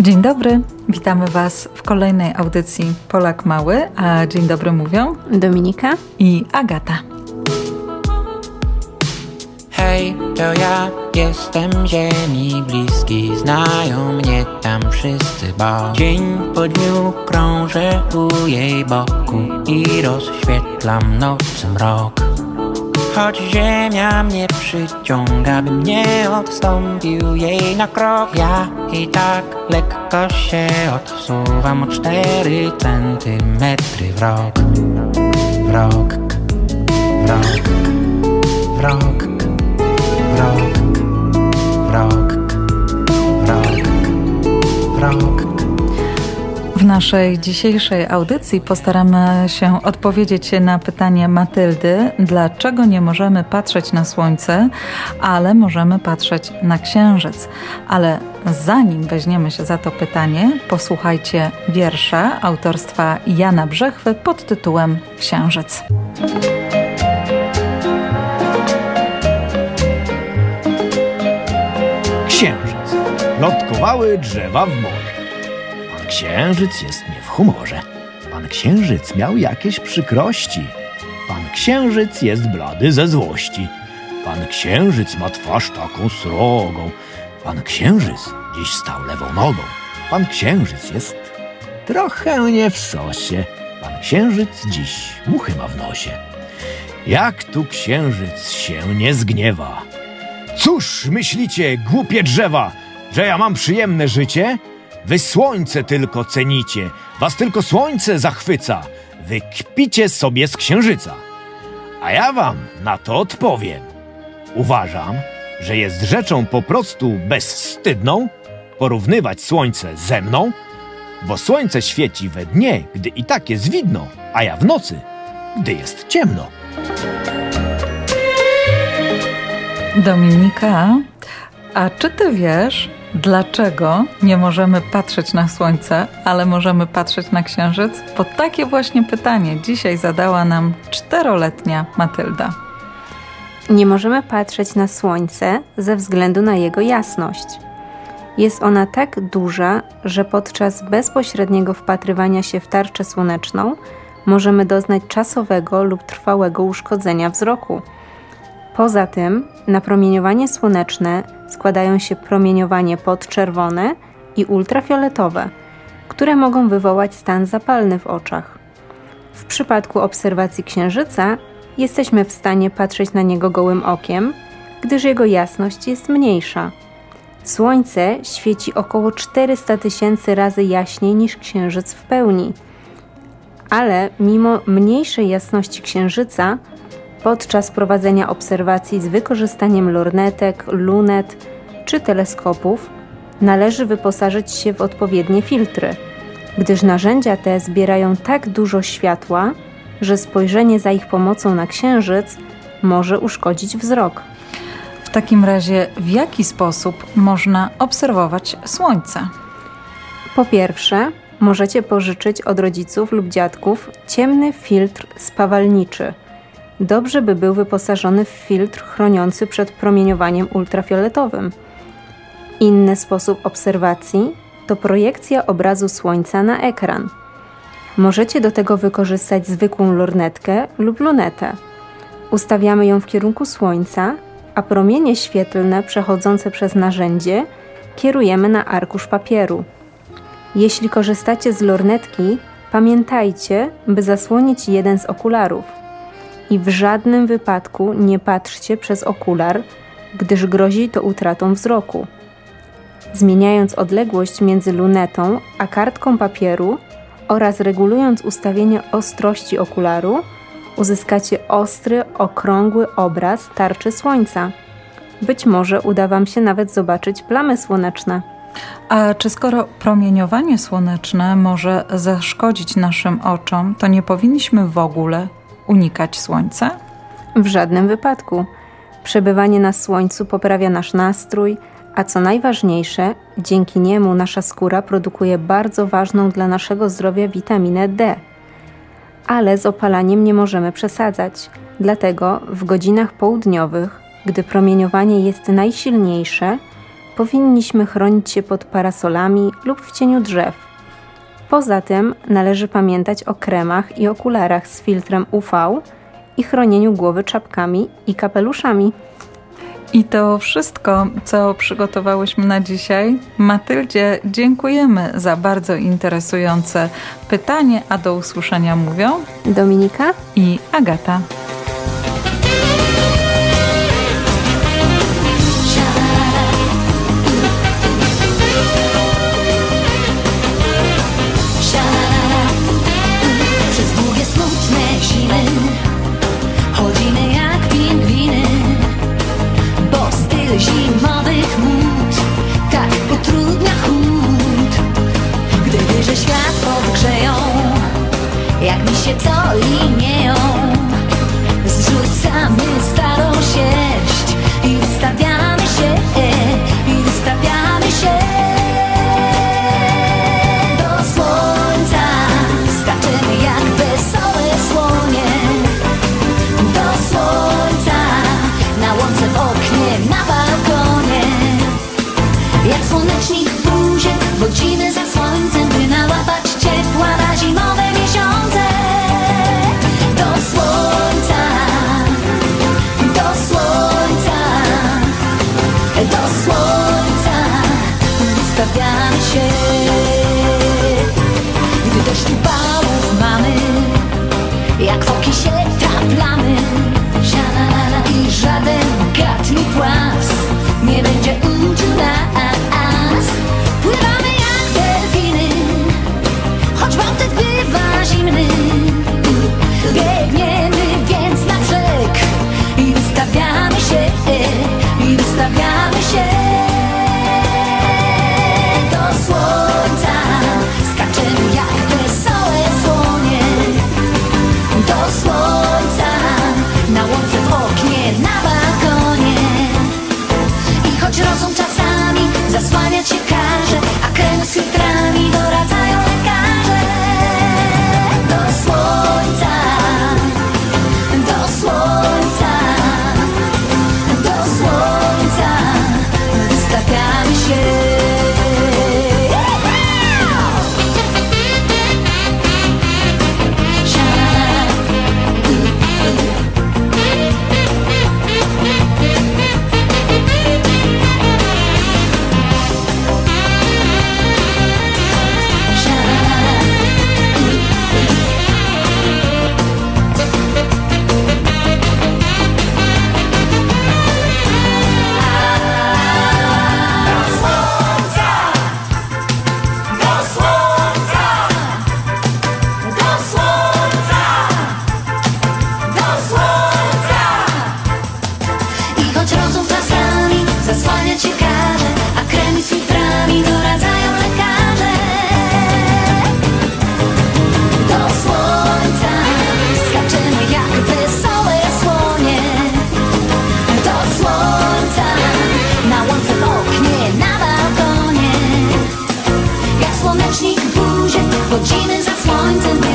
Dzień dobry, witamy Was w kolejnej audycji Polak Mały, a dzień dobry mówią Dominika i Agata. Hej, to ja jestem ziemi bliski, znają mnie tam wszyscy, bo dzień po dniu krążę u jej boku i rozświetlam nocy mrok. Choć ziemia mnie przyciąga, bym nie odstąpił jej na krok. Ja i tak lekko się odsuwam o cztery centymetry w rok. W rok, w rok, w rok, w rok, w rok, w rok, w rok naszej dzisiejszej audycji postaramy się odpowiedzieć na pytanie Matyldy, dlaczego nie możemy patrzeć na Słońce, ale możemy patrzeć na Księżyc. Ale zanim weźmiemy się za to pytanie, posłuchajcie wiersza autorstwa Jana Brzechwy pod tytułem Księżyc. Księżyc. Lotkowały drzewa w morzu. Księżyc jest nie w humorze. Pan Księżyc miał jakieś przykrości. Pan Księżyc jest blady ze złości. Pan Księżyc ma twarz taką srogą. Pan Księżyc dziś stał lewą nogą. Pan Księżyc jest trochę nie w sosie. Pan Księżyc dziś muchy ma w nosie. Jak tu Księżyc się nie zgniewa? Cóż myślicie, głupie drzewa, że ja mam przyjemne życie? Wy słońce tylko cenicie, was tylko słońce zachwyca, wy kpicie sobie z księżyca. A ja wam na to odpowiem. Uważam, że jest rzeczą po prostu bezwstydną porównywać słońce ze mną, bo słońce świeci we dnie, gdy i tak jest widno, a ja w nocy, gdy jest ciemno. Dominika, a czy ty wiesz, Dlaczego nie możemy patrzeć na Słońce, ale możemy patrzeć na Księżyc? Bo takie właśnie pytanie dzisiaj zadała nam czteroletnia Matylda. Nie możemy patrzeć na Słońce ze względu na jego jasność. Jest ona tak duża, że podczas bezpośredniego wpatrywania się w tarczę słoneczną możemy doznać czasowego lub trwałego uszkodzenia wzroku. Poza tym, na promieniowanie słoneczne składają się promieniowanie podczerwone i ultrafioletowe, które mogą wywołać stan zapalny w oczach. W przypadku obserwacji Księżyca jesteśmy w stanie patrzeć na niego gołym okiem, gdyż jego jasność jest mniejsza. Słońce świeci około 400 tysięcy razy jaśniej niż Księżyc w pełni. Ale mimo mniejszej jasności Księżyca, podczas prowadzenia obserwacji z wykorzystaniem lornetek, lunet czy teleskopów należy wyposażyć się w odpowiednie filtry, gdyż narzędzia te zbierają tak dużo światła, że spojrzenie za ich pomocą na Księżyc może uszkodzić wzrok. W takim razie, w jaki sposób można obserwować Słońce? Po pierwsze, możecie pożyczyć od rodziców lub dziadków ciemny filtr spawalniczy – dobrze by był wyposażony w filtr chroniący przed promieniowaniem ultrafioletowym. Inny sposób obserwacji to projekcja obrazu Słońca na ekran. Możecie do tego wykorzystać zwykłą lornetkę lub lunetę. Ustawiamy ją w kierunku Słońca, a promienie świetlne przechodzące przez narzędzie kierujemy na arkusz papieru. Jeśli korzystacie z lornetki, pamiętajcie, by zasłonić jeden z okularów i w żadnym wypadku nie patrzcie przez okular, gdyż grozi to utratą wzroku. Zmieniając odległość między lunetą a kartką papieru oraz regulując ustawienie ostrości okularu, uzyskacie ostry, okrągły obraz tarczy słońca. Być może uda Wam się nawet zobaczyć plamy słoneczne. A czy skoro promieniowanie słoneczne może zaszkodzić naszym oczom, to nie powinniśmy w ogóle unikać słońca? W żadnym wypadku. Przebywanie na słońcu poprawia nasz nastrój, a co najważniejsze, dzięki niemu nasza skóra produkuje bardzo ważną dla naszego zdrowia witaminę D. Ale z opalaniem nie możemy przesadzać, dlatego w godzinach południowych, gdy promieniowanie jest najsilniejsze, powinniśmy chronić się pod parasolami lub w cieniu drzew. Poza tym należy pamiętać o kremach i okularach z filtrem UV i chronieniu głowy czapkami i kapeluszami. I to wszystko, co przygotowałyśmy na dzisiaj. Matyldzie dziękujemy za bardzo interesujące pytanie, a do usłyszenia mówią Dominika i Agata. Rzecznik buzie, godziny za słońcem, by nałapać ciepła. Biegniemy więc na brzeg i wystawiamy się, i wystawiamy się do słońca. Skaczemy jak wesołe słonie do słońca na łące w oknie, na balkonie. I choć rozum czasami zasłania cię Well, Gina's and Swans and